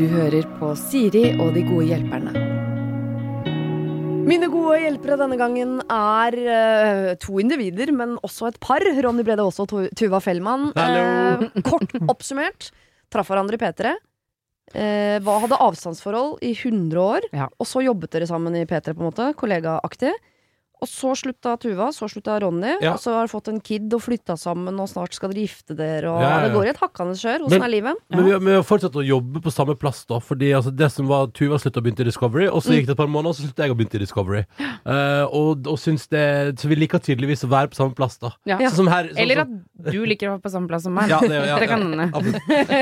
Du hører på Siri og de gode hjelperne. Mine gode hjelpere denne gangen er uh, to individer, men også et par. Ronny Brede Aase og Tuva Fellmann. Hallo. Eh, kort oppsummert. Traff hverandre i P3. Uh, hva hadde avstandsforhold i 100 år. Ja. Og så jobbet dere sammen i P3, på en måte. Kollegaaktig. Og så slutta Tuva, så slutta Ronny. Ja. Og så har dere fått en kid og flytta sammen, og snart skal dere gifte dere. Og Ja, ja. Det går i et hakkende skjør. Åssen er livet? Men vi, har- vi har fortsatt å jobbe på samme plass, da. Fordi altså, det som var Tuva slutta og begynte i Discovery, og så gikk det et par måneder, og så slutta jeg og begynte i Discovery. Uh, og, og syns det Så vi liker tydeligvis å være på samme plass, da. Ja. Sånn som her. Sånn, Eller at du liker å være på samme plass som meg. ja, det, ja, det kan hende.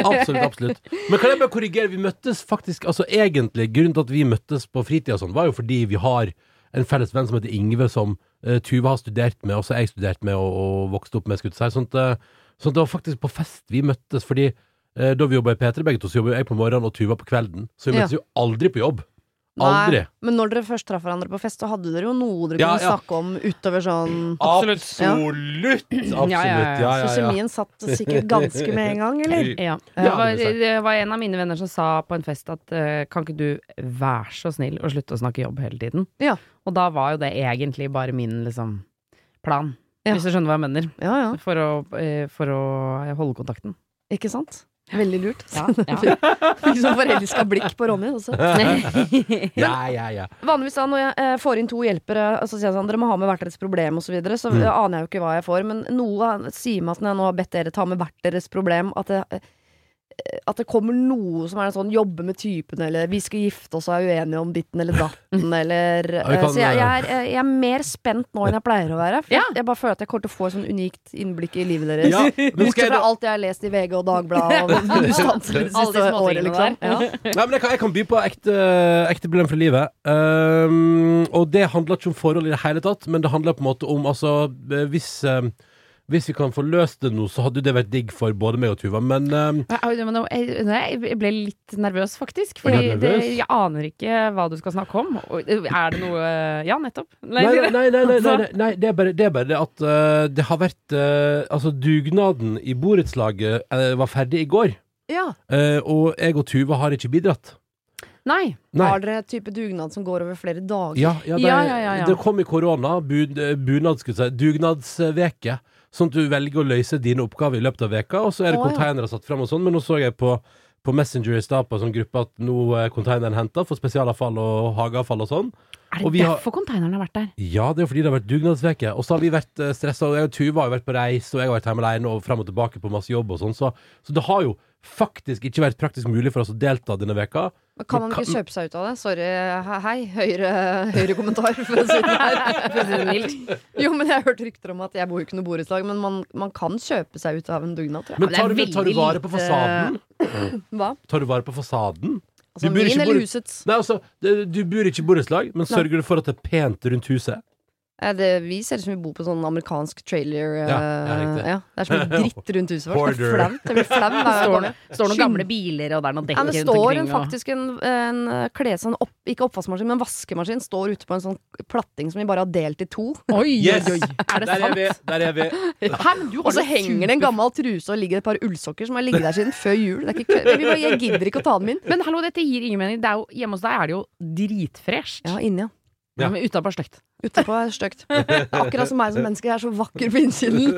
Absolutt, absolutt. Men kan jeg bare korrigere? Vi møttes faktisk Altså egentlig, grunnen til at vi møttes på fritida og sånn, var jo fordi vi har en felles venn som heter Ingve, som uh, Tuva har studert med, og så jeg studert med og, og vokst opp med, skulle jeg si. Sånn at, eh, sånn at det var faktisk på fest vi møttes, fordi eh, da vi jobba i P3, begge to, så jobba jeg på morgenen og Tuva på kvelden. Så vi Ja. jo aldri på jobb. Aldri. Nei, men når dere først traff hverandre på fest, så hadde dere jo noe dere Ja, kunne ja. snakke om utover sånn Absolutt. Absolutt! Ja, Så kjemien satt sikkert ganske med en gang, eller? Ja. Det, var, det var en av mine venner som sa på en fest at eh, kan ikke du være så snill å slutte å snakke jobb hele tiden? Ja. Og da var jo det egentlig bare min liksom plan, hvis du skjønner hva jeg mener. Ja, ja. For å, eh, for å holde kontakten. Ikke sant? Veldig lurt. Ja, Fikk sånn forelska blikk på Ronny også. ja, ja, ja. Vanligvis da når jeg eh, får inn to hjelpere, så sier jeg sånn, dere må ha med hvert deres problem osv., så, videre, så Mm. aner jeg jo ikke hva jeg får. Men noe sier meg at når jeg nå har bedt dere ta med hvert deres problem, at det, eh, at det kommer noe som er en sånn jobbe med typen, eller vi skal gifte oss og er uenige om ditten eller datten, eller vi eh, kan, Så jeg, jeg, er, jeg er mer spent nå enn jeg pleier å være. For Ja. jeg, bare føler at jeg kommer til å få et sånn unikt innblikk i livet deres. ja men Bortsett fra alt jeg har lest i VG og Dagbladet og Alle de småtingene liksom. der. Ja. Nei, men jeg kan, jeg kan by på ekte, ekte problem for livet. Um, og det handler ikke om forhold i det hele tatt, men det handler på en måte om altså, hvis, eh, hvis vi kan få løst det nå, så hadde det vært digg for både meg og Tuva. Men um... Jeg, jeg, jeg ble litt nervøs, faktisk. For jeg aner ikke hva du skal snakke om. Er det noe Ja, nettopp. nei, nei, nei, nei, nei, nei, nei, nei det, er bare, det er bare det at uh, det har vært uh, Altså, dugnaden i borettslaget uh, var ferdig i går. ja. eh, og jeg og Tuva har ikke bidratt. Nei. Nei. Har dere type dugnad som går over flere dager? Ja, ja, det, Ja, ja, ja, ja. det kom i korona, bud, bunad, skulle jeg si, dugnadsveke. Sånn at du velger å løse dine oppgaver i løpet av veka, og så er det Å, ja. containere satt fram og sånn. Men nå så jeg på, på Messenger i stad på en sånn gruppe at nå er konteineren henta for spesialavfall og hageavfall og sånn. Er Og det vi har- derfor konteineren har vært der? Ja, det er jo fordi det har vært dugnadsveke. Og så har vi vært uh, stressa, jeg og Tuva har jo vært på reis, og jeg har vært hjemme alene og frem og tilbake på masse jobb og sånn, så, så det har jo faktisk ikke vært praktisk mulig for oss å delta denne veka. Men Kan man ikke kan- kjøpe seg ut av det? Sorry, hei. Høyre, høyre kommentar, for å si det her. Jo, men jeg har hørt rykter om at jeg bor jo ikke noe borettslag, men man, man kan kjøpe seg ut av en dugnad, tror jeg. Men tar du, tar du vare på fasaden? Hva? Tar du vare på fasaden? Altså min eller bor- husets? Nei, altså, du bor ikke i borettslag, men sørger du for at det er pent rundt huset? Eh, Det, vi ser ut som vi bor på sånn amerikansk trailer. eh, Ja, det, riktig. ja, det er så mye dritt rundt huset vårt. Det er flaut. Hver Står, det- står noen gamle biler, og det er noen dekker ja, rundt står omkring. Det står faktisk en, en kles, sånn opp, ikke oppvaskmaskin, men vaskemaskin står ute på en sånn platting som vi bare har delt i to. Oi, Yes! oi, oi. Er det er sant? vi! Der er vi. Har Og så henger det en gammel truse og ligger et par ullsokker som har ligget der siden før jul. Det er ikke vi bare, jeg gidder ikke å ta dem inn. Men hallo, dette gir ingen mening. Det er jo, hjemme hos deg er det jo dritfresht. Ja, inni, ja. Ja. Ja, men utapå er stygt. Utapå er stygt. Akkurat som meg som menneske. Jeg er så vakker på innsiden.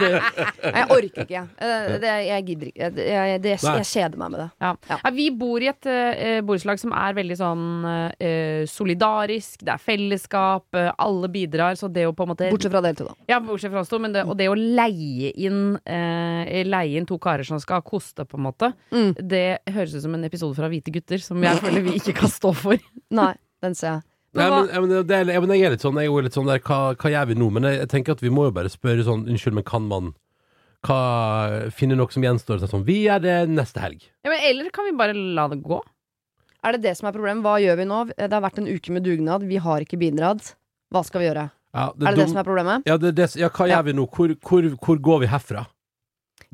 Jeg orker ikke, jeg. Eh, Det, jeg gidder ikke. Jeg, det, jeg kjeder meg med det. Ja. Ja. Vi bor i et uh, borettslag som er veldig sånn uh, solidarisk. Det er fellesskap, Uh, alle bidrar. Så det å på en måte Bortsett fra dere to, da. Ja, bortsett fra oss to. Men det, og det å leie inn, leie inn to karer som skal koste, på en måte, Mm. det høres ut som en episode fra Hvite gutter, som jeg føler vi ikke kan stå for. Nei, den ser jeg. Nei, Men ja, men, det er, ja, men jeg er litt sånn, jeg er jo litt sånn der, hva, hva gjør vi nå? Men jeg, jeg tenker at vi må jo bare spørre sånn, unnskyld, men kan man hva, finne noe som gjenstår? Sånn, vi gjør det neste helg. Ja, men Eller kan vi bare la det gå? er det det som er problemet? Hva gjør vi nå? Det har vært en uke med dugnad. Vi har ikke bidratt. Hva skal vi gjøre? Ja, Er det det som er problemet? Ja, det, det, ja hva Ja. gjør vi nå? Hvor, hvor, hvor går vi herfra?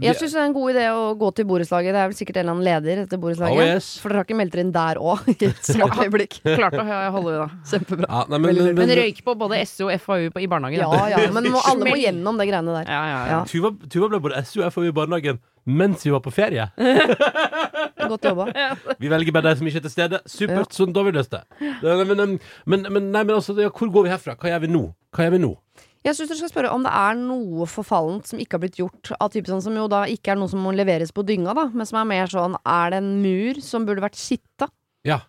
Jeg syns det er en god idé å gå til borettslaget. Det er vel sikkert en eller annen leder etter borettslaget. Oh, yes. For dere har ikke meldt dere inn der òg, i et svart øyeblikk. Klart å holde det, da. Kjempebra. Ja, nei, men, men, Men men, røyk på både SU og FAU på, i barnehagen. Ja ja, men må, alle må gjennom det greiene der. Ja, ja, ja. Ja. Tuva, Tuva ble både SU og FAU i barnehagen mens vi var på ferie. Godt jobba. Vi velger bare de som ikke er til stede. Supert, sånn da har vi løst det. Det- Men, men, men, men, nei, men altså, ja, hvor går vi herfra? Hva gjør vi nå? Hva gjør vi nå? Jeg syns dere skal spørre om det er noe forfallent som ikke har blitt gjort. Av type sånn Som jo da ikke er noe som må leveres på dynga, da, men som er mer sånn Er det en mur som burde vært kitta? Ja.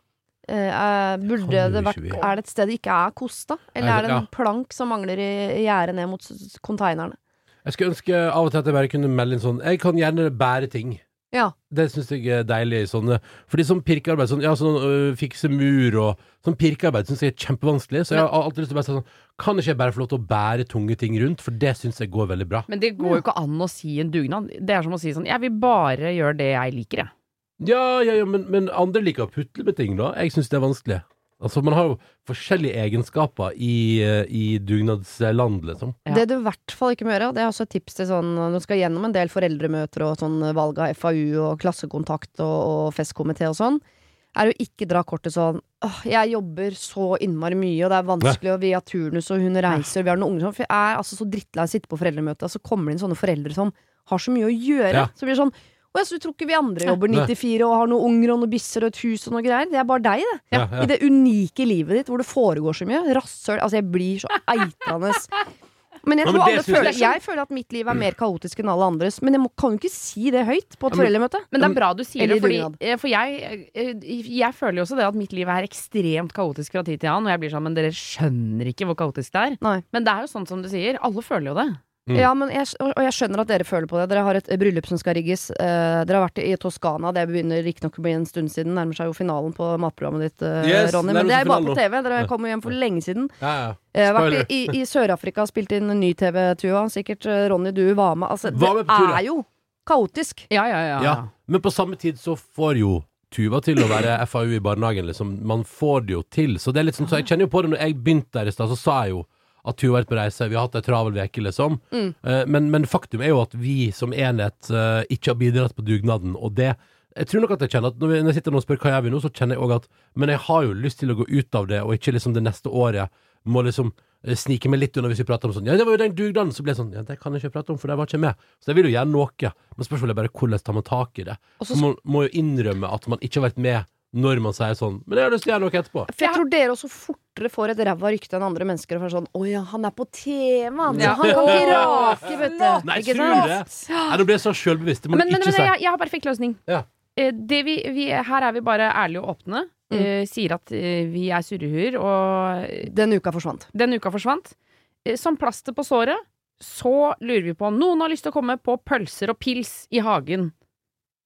Eh, burde det vært, er det et sted det ikke er kosta? Eller er det en ja. plank som mangler i gjerdet ned mot konteinerne? Jeg skulle ønske av og til at jeg bare kunne melde inn sånn Jeg kan gjerne bære ting. Ja. Det syns jeg er deilig. Sånne, fordi sånn pirkearbeid, sånn, ja, sånn øh, fikse mur og sånn pirkearbeid syns jeg er kjempevanskelig. Så jeg har alltid lyst til å bare si sånn Kan ikke jeg bare få lov til å bære tunge ting rundt? For det syns jeg går veldig bra. Men det går jo ikke an å si en dugnad. Det er som å si sånn Jeg vil bare gjøre det jeg liker, jeg. Ja, ja, ja, men, men andre liker å putle med ting, da. Jeg syns det er vanskelig. Altså, Man har jo forskjellige egenskaper i, eh, i dugnadsland, liksom. Ja. Det du i hvert fall ikke må gjøre, og det er også et tips til sånn når du skal gjennom en del foreldremøter og sånn valg av FAU og klassekontakt og, og festkomité og sånn, er å ikke dra kortet sånn Åh, jeg jobber så innmari mye, og det er vanskelig, og vi har turnus, og hun reiser, og vi har noen unger sånn. For jeg er altså så drittlei av å sitte på foreldremøte, og så kommer det inn sånne foreldre som har så mye å gjøre. Ja. Så blir det sånn å, jeg så tror ikke vi andre jobber 94 og har noen unger og noen bisser og et hus og noe greier. Det er bare deg, det. Ja, ja. I det unike livet ditt hvor det foregår så mye. Rasshøl. Altså, jeg blir så eitrende. Men jeg Ja, tror men alle føler jeg- Jeg føler at mitt liv er mer kaotisk enn alle andres, men jeg må, kan jo ikke si det høyt på et foreldremøte. Men det er bra du sier det, fordi, eh, for jeg, eh, jeg føler jo også det at mitt liv er ekstremt kaotisk fra tid til annen, og jeg blir sånn, men dere skjønner ikke hvor kaotisk det er. Nei. Men det er jo sånn som du sier, alle føler jo det. Mm. Ja, men jeg, og jeg skjønner at dere føler på det. Dere har et bryllup som skal rigges. Eh, dere har vært i Toskana. Det begynner riktignok å bli en stund siden. Nærmer seg jo finalen på matprogrammet ditt, eh, Yes, Ronny. Men det er jo bare på TV. Dere kom jo hjem for lenge siden. Ja, ja. Eh, vært i, i, i Sør-Afrika og spilt inn en ny TV-tua. Sikkert eh, Ronny, du var med. Altså, med det på er jo kaotisk. Ja, ja, ja. Ja, men på samme tid så får jo Tuva til å være FAU i barnehagen, liksom. Man får det jo til. Så det er litt sånn, så jeg kjenner jo på det når jeg begynte der i stad, så sa jeg jo at Tuva har vært på reise, vi har hatt ei travel uke, liksom. Mm. Eh, men, men faktum er jo at vi som enhet eh, ikke har bidratt på dugnaden, og det jeg tror nok at jeg kjenner at når, jeg sitter og spør hva gjør vi nå, så kjenner jeg òg at Men jeg har jo lyst til å gå ut av det, og ikke liksom det neste året må liksom eh, snike meg litt unna hvis vi prater om sånn Ja, det var jo den dugnaden, så blir det sånn Ja, det kan jeg ikke prate om, for det var ikke med. Så jeg vil jo gjøre noe. Men spørsmålet er bare hvordan tar man tak i det? Og så Man må jo innrømme at man ikke har vært med når man sier sånn Men jeg har lyst til å gjøre noe etterpå. For jeg tror dere også fortere får et ræva rykte enn andre mennesker. Og får sånn 'Å ja, han er på TV, han. Ja. Han kan ikke rake, vet du'. Nei, Ikke sant? Nei, nå blir jeg så sjølbevisst. Det må Men, du men, ikke men si. jeg, jeg har perfekt løsning. Ja. Eh, Det vi, vi, her er vi bare ærlige og åpne. Mm. Eh, sier at eh, vi er surrehuer, og Den uka forsvant. den uka forsvant. Eh, som plaster på såret, så lurer vi på om noen har lyst til å komme på pølser og pils i hagen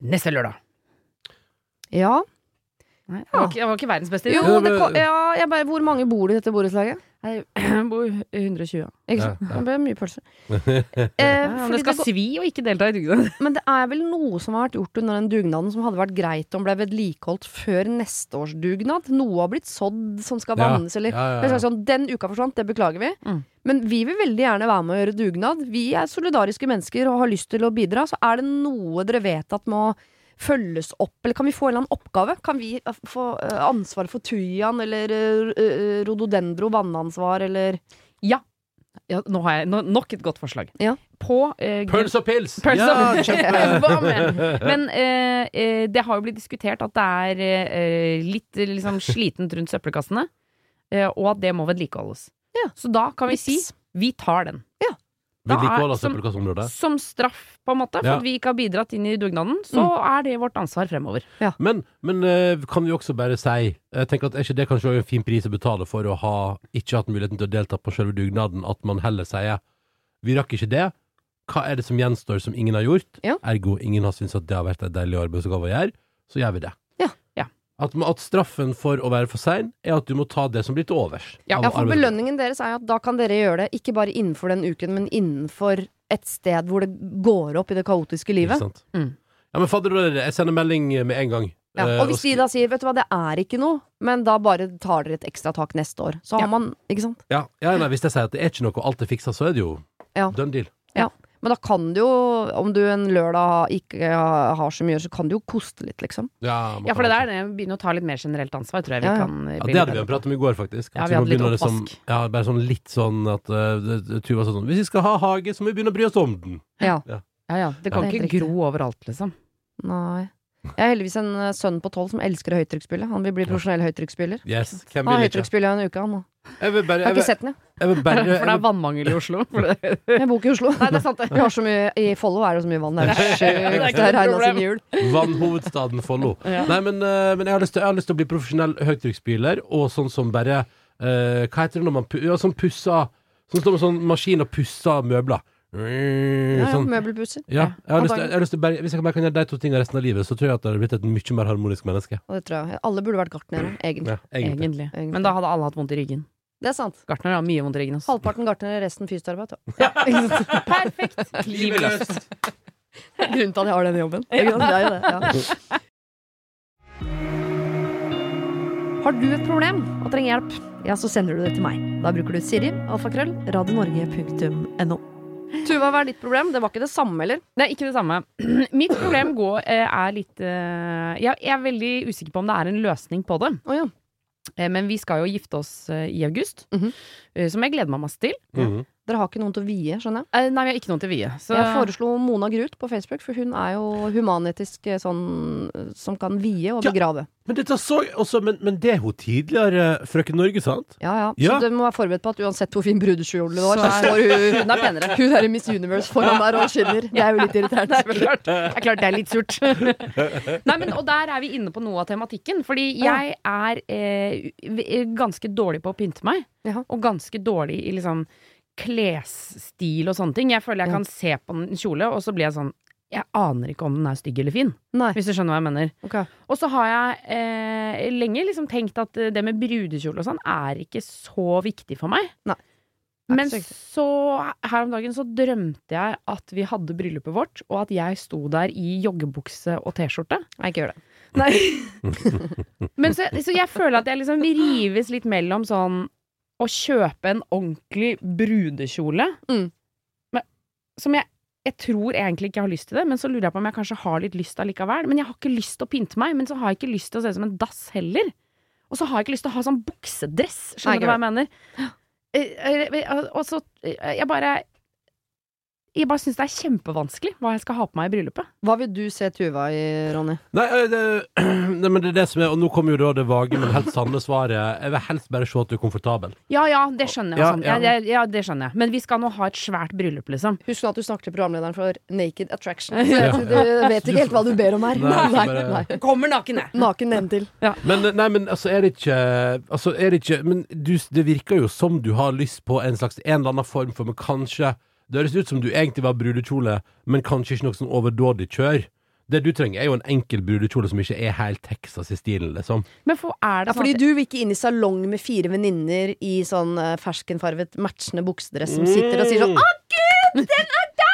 neste lørdag. Ja. Nei, jeg, var ikke, jeg var ikke verdens beste Jo, det ja jeg bare, hvor mange bor det i dette borettslaget? Jeg bor 120. Ikke sant? ja. Det ble mye pølser. Eh, men det skal det svi å ikke delta i dugnad. men det er vel noe som har vært gjort under den dugnaden som hadde vært greit om ble vedlikeholdt før neste års dugnad. Noe har blitt sådd som skal Ja, vannes, eller ja, ja, Det ja. sånn, Den uka forsvant, det beklager vi. Mm. Men vi vil veldig gjerne være med å gjøre dugnad. Vi er solidariske mennesker og har lyst til å bidra. Så er det noe dere vet at må følges opp, eller kan vi få en eller annen oppgave? Kan vi eh, få ansvaret ansvar for tujaen, eller eh, eh, rododendro vannansvar, eller Ja. ja nå har jeg nå, nok et godt forslag. Ja. På eh, Pølse og pils! Pøls Ja, og- kjempe! Men eh, eh, det har jo blitt diskutert at det er eh, litt eh, liksom, slitent rundt søppelkassene, eh, og at det må vedlikeholdes. Ja. Så da kan vi si vi tar den. Vedlikehold av som- søppelkasseområdet. Som straff, på en måte, for Ja. at vi ikke har bidratt inn i dugnaden. Så er det vårt ansvar fremover. Men, men eh, kan vi også bare si Jeg tenker at Er ikke det kanskje en fin pris å betale for å ha ikke hatt muligheten til å delta på selve dugnaden? At man heller sier Vi rakk ikke det. Hva er det som gjenstår som ingen har gjort? Ja. Ergo ingen har syntes at det har vært en deilig arbeidsoppgave å gjøre. Så gjør vi det. Ja. Ja. At, at straffen for å være for sein er at du må ta det som blir til overs. Ja, Ja, for belønningen deres er at da kan dere gjøre det ikke bare innenfor den uken, men innenfor et sted hvor det går opp i det kaotiske Ikke livet. sant? Mm. Ja, men fadder, jeg sender melding med en gang. Ja, Eh, og hvis de da sier vet du hva, det er ikke noe, men da bare tar dere et ekstra tak neste år, så har Ja. man Ikke sant? ja, ja, nei, Hvis jeg sier at det er ikke noe, og alt er fiksa, så er det jo Ja. done deal. Men da kan du jo, om du en lørdag ikke har så mye så kan du jo koste litt, liksom. Ja, Ja, for det der det begynner å ta litt mer generelt ansvar, tror jeg vi Ja, ja. kan Ja, det hadde vi jo pratet om i går, faktisk. Ja, At vi hadde litt begynne liksom- oppvask. ja, bare sånn litt sånn at uh, Tuva sa sånn Hvis vi skal ha hage, så må vi begynne å bry oss om den. Ja. Ja ja, det kan Ja. ikke gro overalt, liksom. Nei. Jeg har heldigvis en eh, sønn på tolv som elsker høytrykksspyler. Han vil bli profesjonell høytrykksspiller. Yes, Han har i en uke, han nå. Jeg vil bare Jeg har ikke sett den, jeg. jeg vil bare For det er vannmangel i Oslo. For det. Jeg bor ikke i Oslo. Nei, det er sant, det. Vi har så mye I Follo er det så mye vann. Det er Det er sjukt. Det regna. Vannhovedstaden Follo. Ja. Nei, men, eh, men jeg, har lyst til, jeg har lyst til å bli profesjonell høytrykksspyler, og sånn som bare uh, Hva heter det når man ja, sånn pusser Sånn som sånn maskin og pusser møbler. Ja, ja, Sånn. Møbelpusser. Ja, jeg har lyst jeg har lyst til bare, Hvis jeg bare kan gjøre de to tingene resten av livet, så tror jeg at det hadde blitt et mye mer harmonisk menneske. Og det tror jeg. Alle burde vært gartnere, egentlig. Ja, egentlig. Egentlig. Egentlig. Men da hadde alle hatt vondt i ryggen. Det er sant. Gartner har mye vondt i ryggen. ass. Halvparten gartner, resten fysioterapeutt. Perfekt! Livet løst. Grunnen til at jeg har denne jobben. Det er jo det. Ja. Har du et problem og trenger hjelp, ja, så sender du det til meg. Da bruker du Siri, alfakrøll, radionorge.no. Tuva, hva er ditt problem? Det var ikke det samme, eller? Det er ikke det samme. Mitt problem går, eh, er litt eh, jeg, jeg er veldig usikker på om det er en løsning på det. Oh, ja. Eh, Men vi skal jo gifte oss eh, i august, mm -hmm. som jeg gleder meg masse til. Mhm. Dere har ikke noen til å vie, skjønner jeg. Eh, Nei, vi har ikke noen til å vie. Så Jeg foreslo Mona Grut på Facebook, for hun er jo humanetisk eh, sånn eh, som kan vie og Ja. begrave. Men dette så også Men, men det er hun tidligere Frøken Norge, sant? Ja, ja. Ja. Så du må være forberedt på at uansett hvor fin brudekjole du har, Så så er- står hun, hun er penere. hun er i Miss Universe foran der og skinner. Det er jo litt irriterende. Det er klart, det er klart det er litt surt. Nei, men, og der er vi inne på noe av tematikken. Fordi jeg er eh, ganske dårlig på å pynte meg. Ja. Og ganske dårlig i liksom klesstil og sånne ting. Jeg føler jeg kan se på en kjole, og så blir jeg sånn Jeg aner ikke om den er stygg eller fin, Nei. hvis du skjønner hva jeg mener. Okay. Og så har jeg eh, lenge liksom tenkt at eh, det med brudekjole og sånn er ikke så viktig for meg. Nei. Men så så her om dagen så drømte jeg at vi hadde bryllupet vårt, og at jeg sto der i joggebukse og T-skjorte. Nei, ikke gjør det. Nei. Men så, så jeg føler at jeg liksom rives litt mellom sånn å kjøpe en ordentlig brudekjole, Mm. men, som jeg jeg tror egentlig ikke jeg har lyst til det, men så lurer jeg på om jeg kanskje har litt lyst allikevel. Men jeg har ikke lyst til å pynte meg, men så har jeg ikke lyst til å se ut som en dass heller. Og så har jeg ikke lyst til å ha sånn buksedress. Skjønner Nei, du hva jeg mener? Eh, eh, Og så eh, Jeg bare Jeg bare syns det er kjempevanskelig hva jeg skal ha på meg i bryllupet. Hva vil du se Tuva i, Ronny? Nei, det, nei, men det er det som er Og nå kommer jo da det vage, men helt sanne svaret. Jeg vil helst bare se at du er komfortabel. Ja ja, det skjønner jeg. Ja, sånn. ja. Ja, ja, det skjønner jeg. Men vi skal nå ha et svært bryllup, liksom. Husk nå at du snakker til programlederen for Naked Attraction. Ja. Du vet ikke helt hva du ber om her. Nei, nei, bare- Kommer naken, jeg. Naken nedentil. Men, nei, men altså, er det ikke Altså, er det ikke Men du, det virker jo som du har lyst på en slags En eller annen form for Men kanskje Det høres ut som du egentlig var brudekjole, men kanskje ikke noe sånn overdådig kjør. Det du trenger, er jo en enkel brudekjole som ikke er helt Texas i stilen, liksom. Men for, er det Ja, fordi sånn at du vil ikke inn i salong med fire venninner i sånn uh, ferskenfarvet matchende buksedress som sitter og sier sånn 'Å, gud, den er deg!'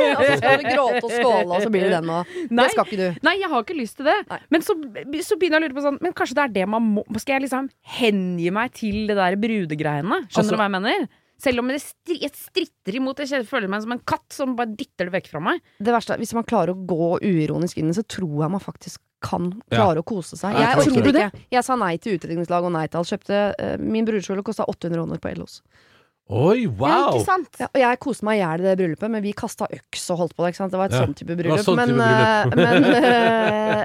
Og så skal du gråte og skåle, og så blir det den og Det skal ikke du. Nei, jeg har ikke lyst til det. Nei. Men så, så begynner jeg å lure på sånn Men kanskje det er det man må Skal jeg liksom hengi meg til det der brudegreiene? Skjønner Altså- du hva jeg mener? Selv om det stri jeg stritter imot. Jeg føler meg som en katt som bare dytter det vekk fra meg. Det verste er Hvis man klarer å gå uironisk inn i det, så tror jeg man faktisk kan Ja. klare å kose seg. Jeg Jeg tror orker det. Jeg sa nei til utdrikningslag og nei til alt. Kjøpte uh, Min brudekjole kosta 800 kroner på Ellos. Oi, Ja, wow! ikke sant? Ja, og jeg koste meg i hjel i det bryllupet, men vi kasta øks og holdt på det. Ikke sant? Det var et Ja. sånn type bryllup. sånn men, type bryllup. eh, men,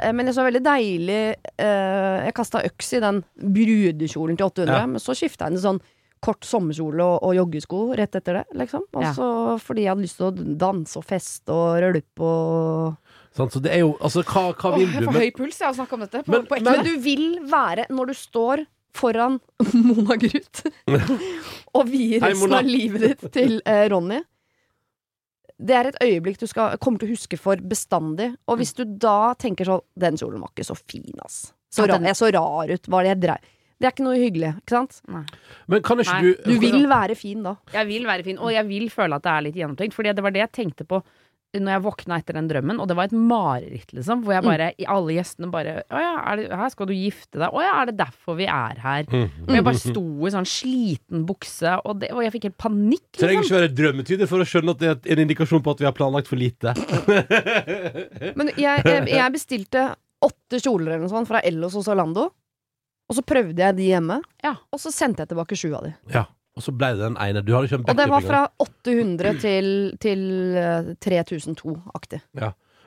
uh, men jeg så veldig deilig uh, Jeg kasta øks i den brudekjolen til 800, Ja. men så skifta jeg den sånn kort sommerkjole og, og joggesko rett etter det, liksom. Og Ja. fordi jeg hadde lyst til å danse og feste og rølpe og sånn, så det er jo Altså, hva, hva vil Åh, du? jeg får Men, høy puls jeg, av å snakke om dette. På, Men- på men- du vil være, når du står foran Mona Gruth og vier resten av livet ditt til eh, Ronny Det er et øyeblikk du skal, kommer til å huske for bestandig. Og hvis du da tenker sånn Den kjolen var ikke så fin, ass. Så rar, den- jeg så rar ut. Hva det jeg dreiv Det er ikke noe hyggelig, ikke sant? men kan ikke Nei, du Du vil være fin da. Jeg vil være fin, og jeg vil føle at det er litt gjennomtenkt. Fordi det var det jeg tenkte på når jeg våkna etter den drømmen, og det var et mareritt, liksom, hvor jeg bare mm. Alle gjestene bare Å ja, er det, her skal du gifte deg? Å ja, er det derfor vi er her? Og jeg bare sto i sånn sliten bukse, og, det, og jeg fikk helt panikk. Trenger Liksom. ikke være drømmetyder for å skjønne at det er en indikasjon på at vi har planlagt for lite. Men jeg, jeg, jeg bestilte åtte kjoler eller noe sånt fra Ellos og Zalando. Og så prøvde jeg de hjemme, Ja. og så sendte jeg tilbake sju av de. Ja, Og så ble det den ene. Du hadde ikke en Og den var fra 800 til, til eh, 3002-aktig.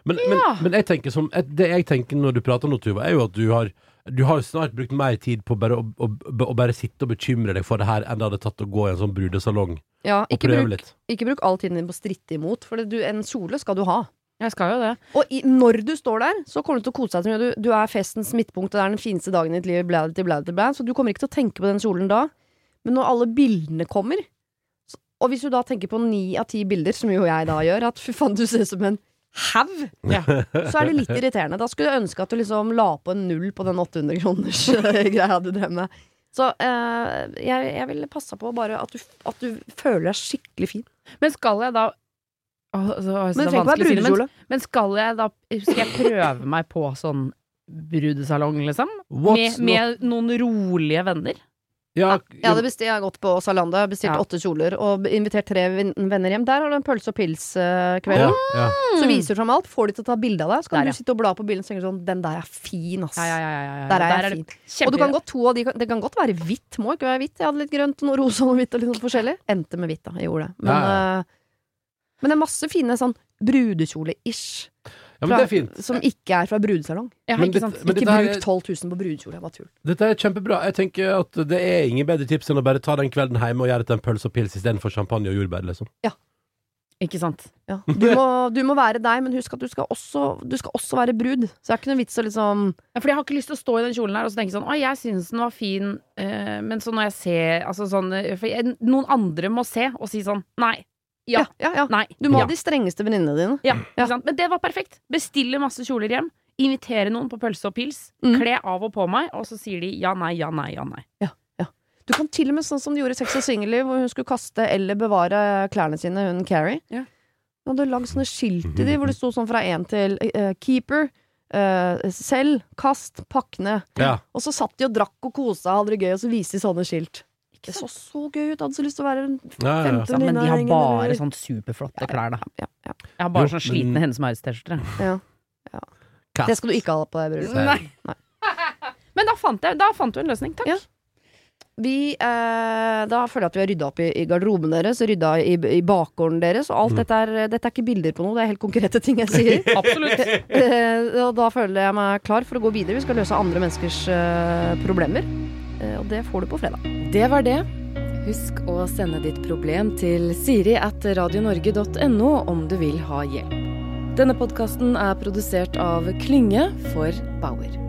Men, men, Ja. men jeg tenker som, det jeg tenker når du prater nå, Tuva, er jo at du har du har snart brukt mer tid på bare å, å, å bare sitte og bekymre deg for det her enn det hadde tatt å gå i en sånn brudesalong Ja, og ikke prøve bruk, litt. ikke bruk all tiden din på å stritte imot, for det- du, en kjole skal du ha. Jeg skal jo det. Og i, når du står der, så kommer du til å kose deg. Du, du er festens midtpunkt, og det er den fineste dagen i ditt liv, blæ, blæ, blæ, så du kommer ikke til å tenke på den kjolen da. Men når alle bildene kommer, så, og hvis du da tenker på ni av ti bilder, som jo jeg da gjør, at fy faen, du ser ut som en haug, Ja. så er det litt irriterende. Da skulle jeg ønske at du liksom la på en null på den 800 kroners greia du drev med. Så eh, jeg, jeg ville passa på bare at du, at du føler deg skikkelig fin. Men skal jeg da Åh, så, så Men det er si men, brudekjole. men skal jeg da Skal jeg prøve meg på sånn brudesalong, liksom? What's Med, med noen rolige venner? Ja, Jeg hadde bestilt, jeg har gått på Salanda, bestilt Ja. åtte kjoler og invitert tre venner hjem. Der har du en pølse og pils-kveld. ja, ja. Så viser du fram alt, får de til å ta bilde av deg. Så kan Der, ja. du sitte og bla på bildet og tenke sånn Den der er fin, ass. Ja, ja, ja, ja, ja. Der er jeg det fin. Og du kan godt, to av de, det kan godt være hvitt. Må ikke være hvitt. Jeg hadde litt grønt, noe rosa, noe hvitt og litt sånn forskjellig. Endte med hvitt, da. Jeg gjorde det. Men, Ja, ja. eh, men det er masse fine sånn brudekjole-ish. ja, men det er fint. Som ikke er fra brudesalong. Ja, Men ikke sant? men ikke bruk er- 12 000 på brudekjole. Bare tull. Dette er kjempebra. Jeg tenker at det er ingen bedre tips enn å bare ta den kvelden hjemme og gjøre det til en pølse og pils istedenfor champagne og jordbær, liksom. Ikke sant? Ja. Du, må, du må være deg, men husk at du skal også, du skal også være brud. Så det er ikke noe vits å liksom Ja, fordi jeg har ikke lyst til å stå i den kjolen her og så tenke sånn Å, jeg syns den var fin, eh, men så når jeg ser Altså sånn eh, For jeg, noen andre må se og si sånn Nei. Ja. ja, ja. Nei. Du må ja. ha de strengeste venninnene dine. Ja, Ja. ikke sant? Men det var perfekt. Bestille masse kjoler hjem. Invitere noen på pølse og pils. Mm. Kle av og på meg, og så sier de ja, nei, ja, nei, ja, nei. Du kan til og med sånn som de gjorde i Sex og singelliv, hvor hun skulle kaste eller bevare klærne sine, hun Carrie. Ja. Hun hadde lagd sånne skilt i de, hvor det sto sånn fra én til uh, keeper. Uh, selv, kast, pakk ned. Ja. Og så satt de og drakk og kosa, hadde det gøy, og så viste de sånne skilt. Det så så gøy ut. Hadde så lyst til å være en Ja, ja, ja. femte Men de har bare sånn superflotte klær, da. ja, ja, Jeg har bare Jo, sånn slitne men- Hennes Maurits-T-skjorter. Ja. ja. Det skal du ikke ha på deg. Nei. Nei. Men da fant, jeg, da fant du en løsning. Takk. Ja. Vi, eh, da føler jeg at vi har rydda opp i, i garderoben deres, rydda i, i bakgården deres. Og alt Mm. dette er Dette er ikke bilder på noe, det er helt konkrete ting jeg sier. Absolutt. Eh, og da føler jeg meg klar for å gå videre. Vi skal løse andre menneskers eh, problemer. Eh, og det får du på fredag. Det var det. Husk å sende ditt problem til siri at radionorge.no om du vil ha hjelp. Denne podkasten er produsert av Klynge for Bauer.